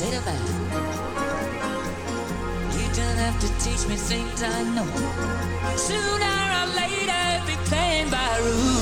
said about you. You don't have to teach me things I know. Sooner or later, be playing by rules.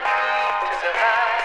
to survive.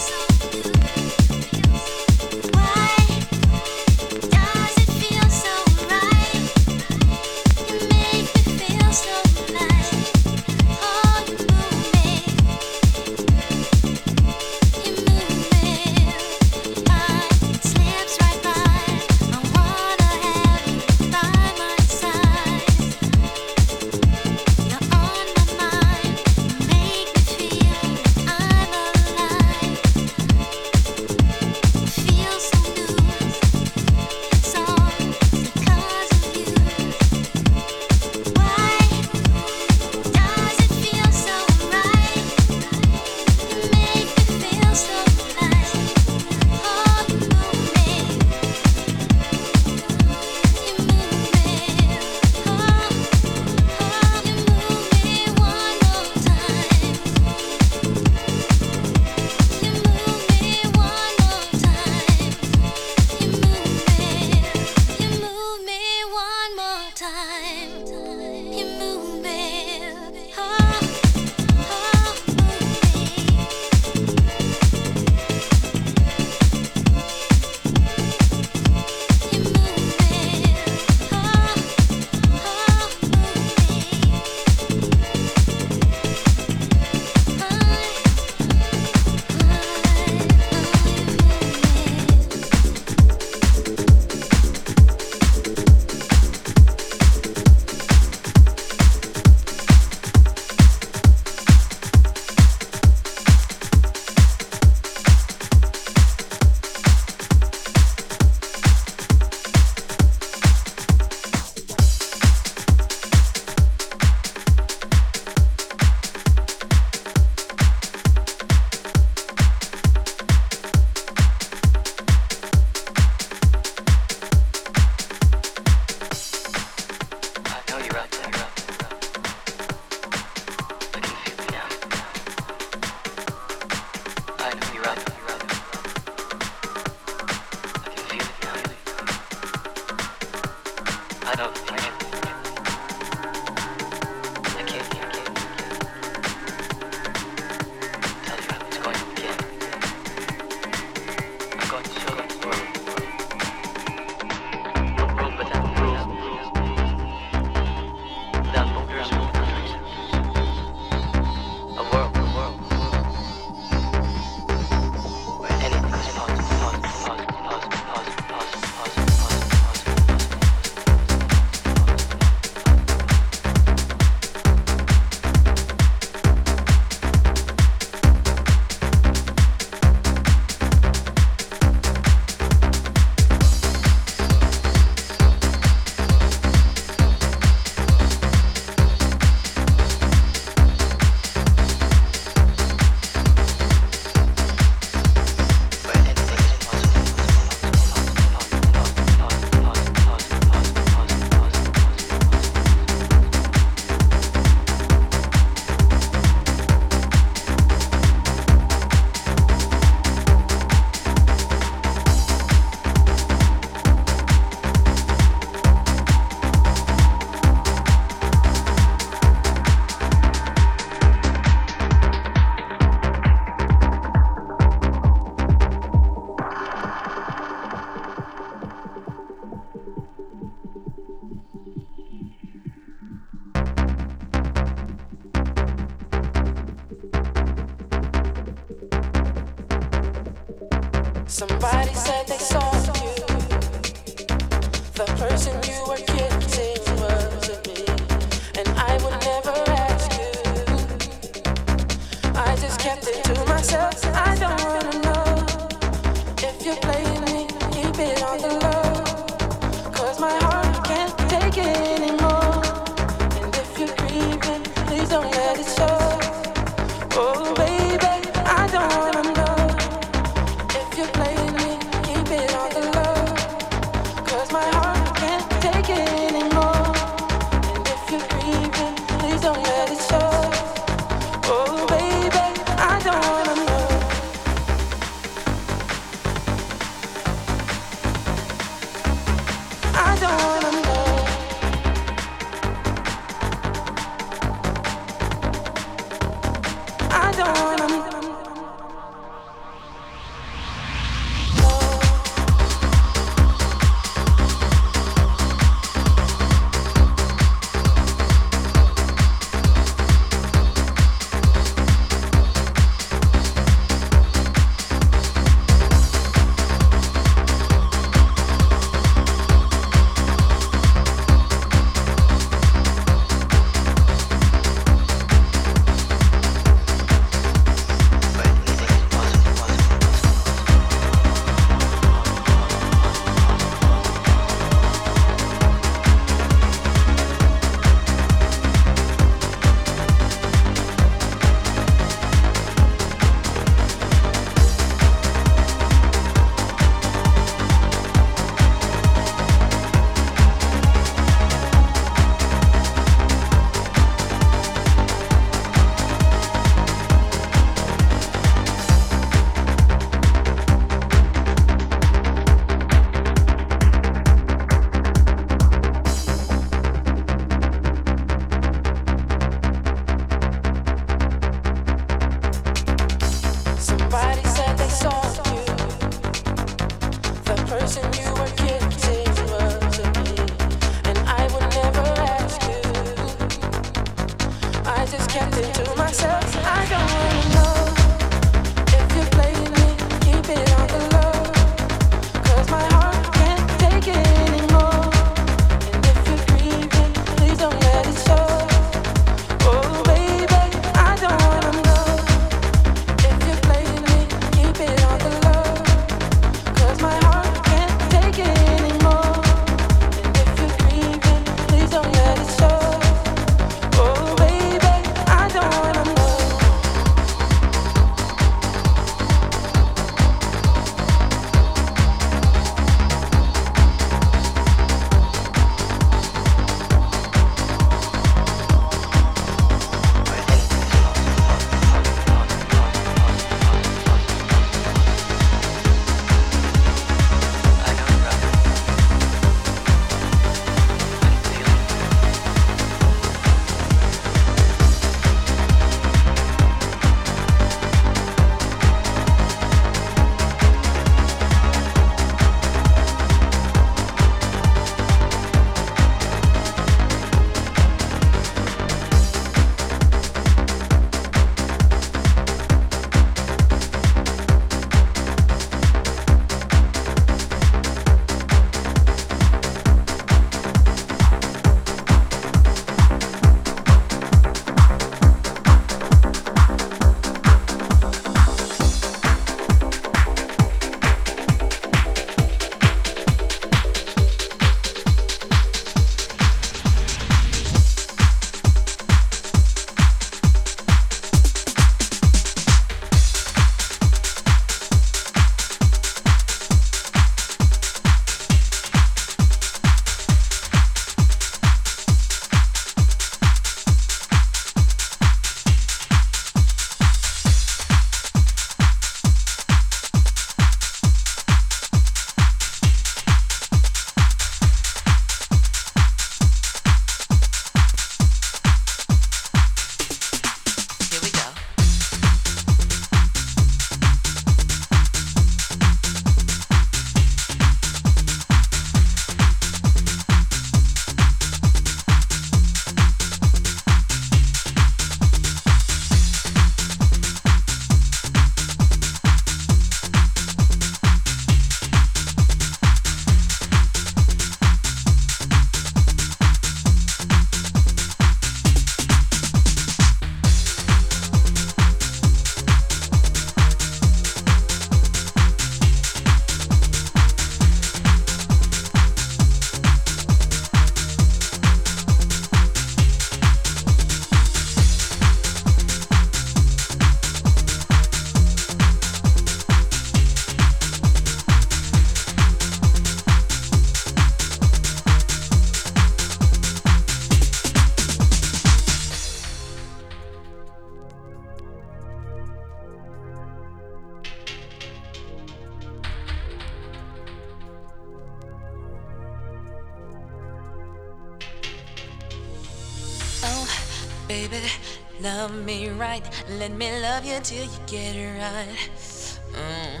Till you get it right. Mm.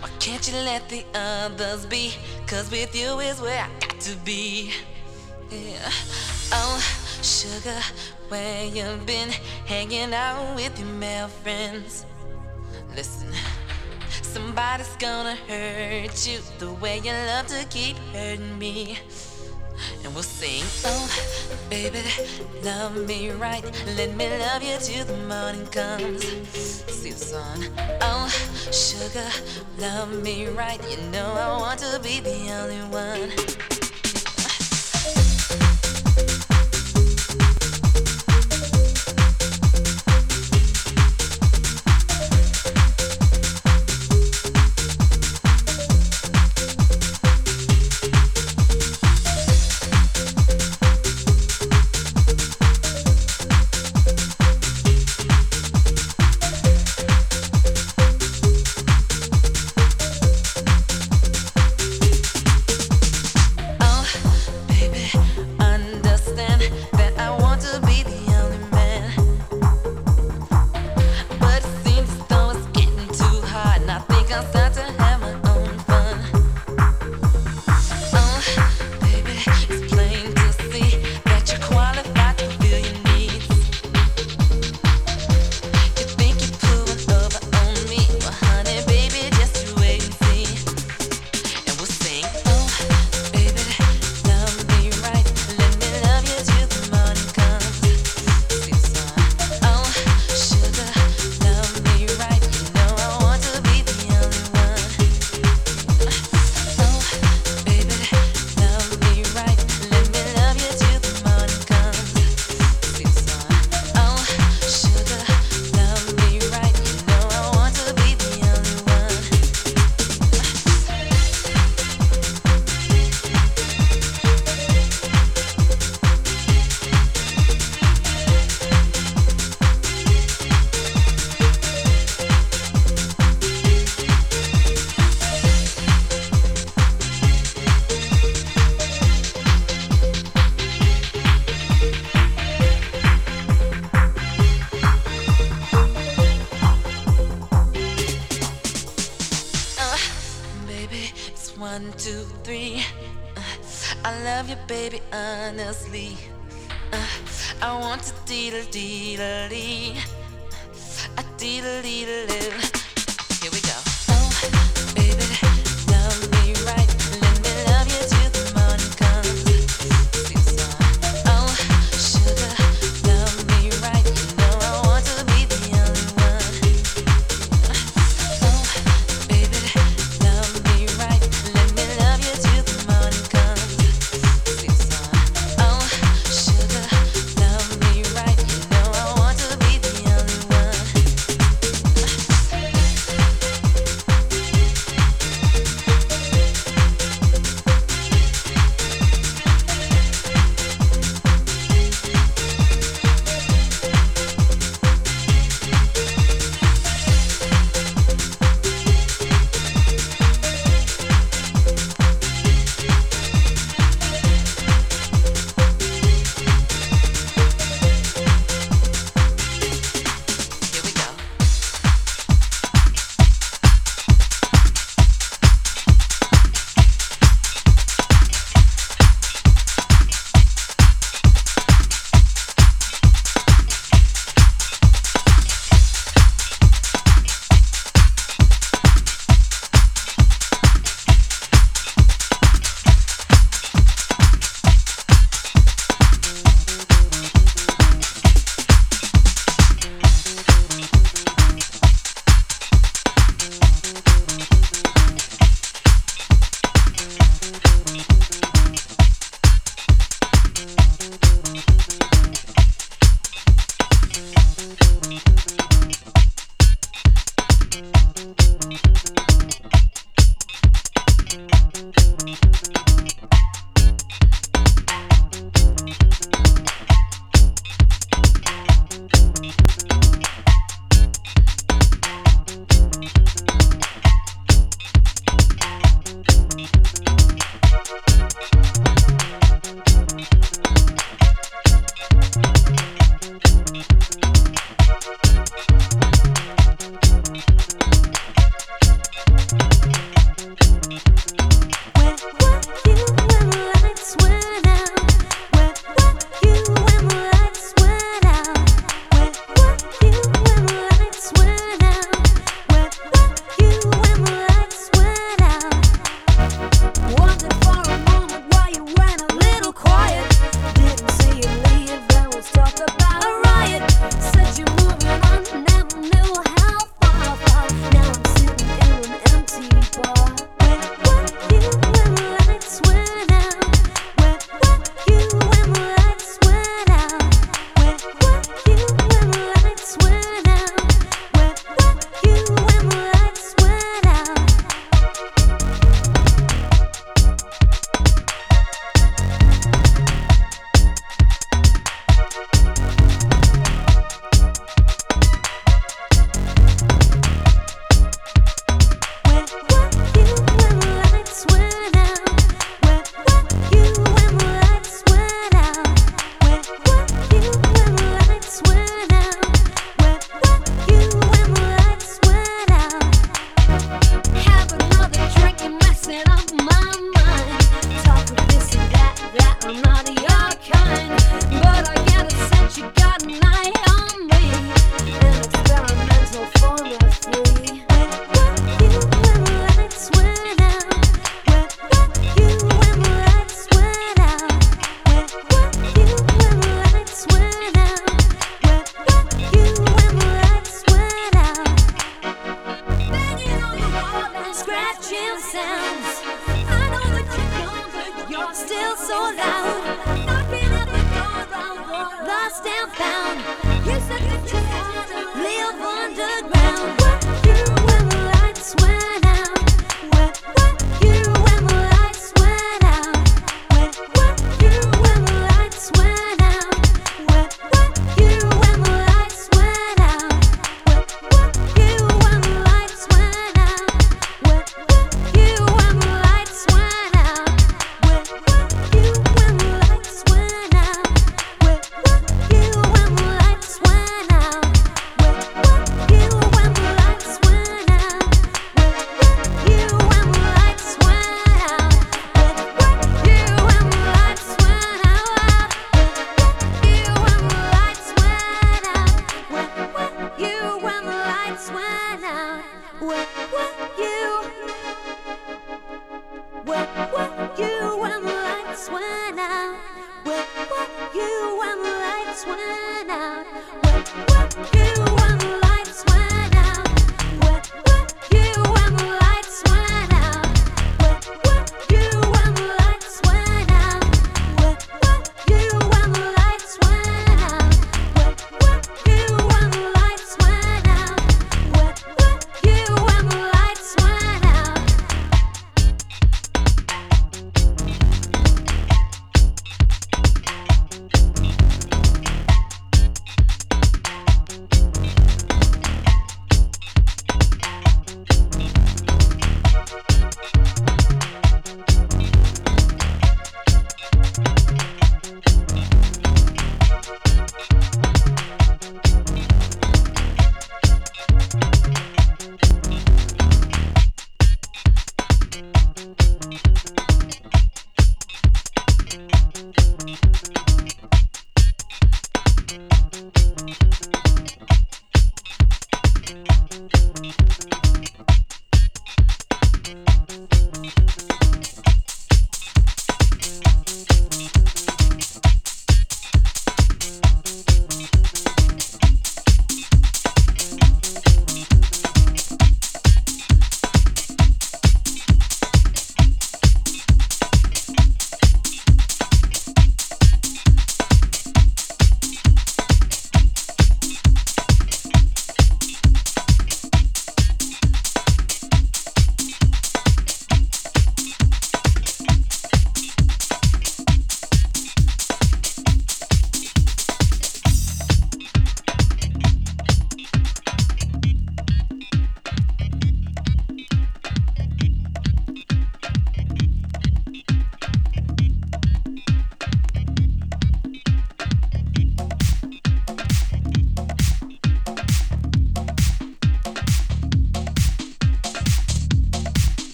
Why can't you let the others be? Cause with you is where I got to be. Yeah. Oh, sugar, where you been hanging out with your male friends? Listen, somebody's gonna hurt you the way you love to keep hurting me. And we'll sing, oh, baby, love me right. Let me love you till the morning comes. See the sun. Oh, sugar, love me right. You know I want to be the only one.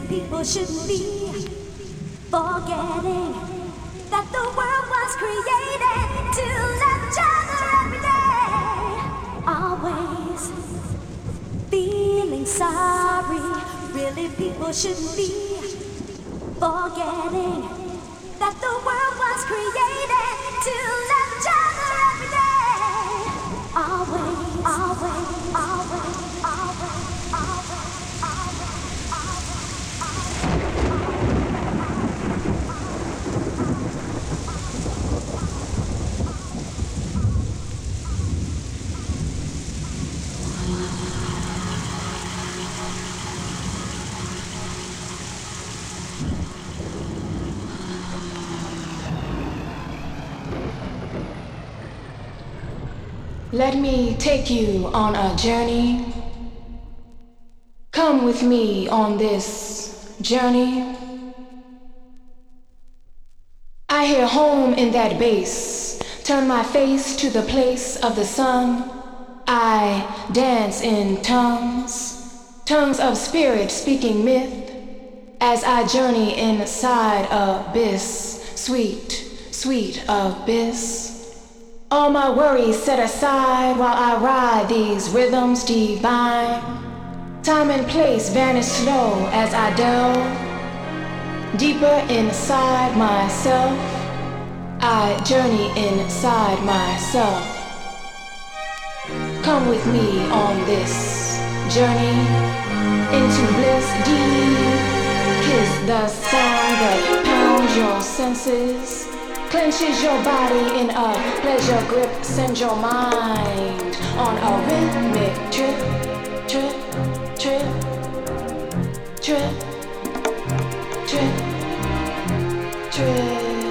People shouldn't be forgetting that the world was created to love each other every day. Always feeling sorry. Really, people shouldn't be take you on a journey. Come with me on this journey. I hear home in that bass. Turn my face to the place of the sun. I dance in tongues, tongues of spirit speaking myth, as I journey inside abyss, sweet, sweet abyss. All my worries set aside while I ride these rhythms divine. Time and place vanish slow as I delve deeper inside myself. I journey inside myself. Come with me on this journey into bliss deep the sound that pounds your senses, clenches your body in a pleasure grip, sends your mind on a rhythmic trip, trip, trip, trip, trip, trip. Let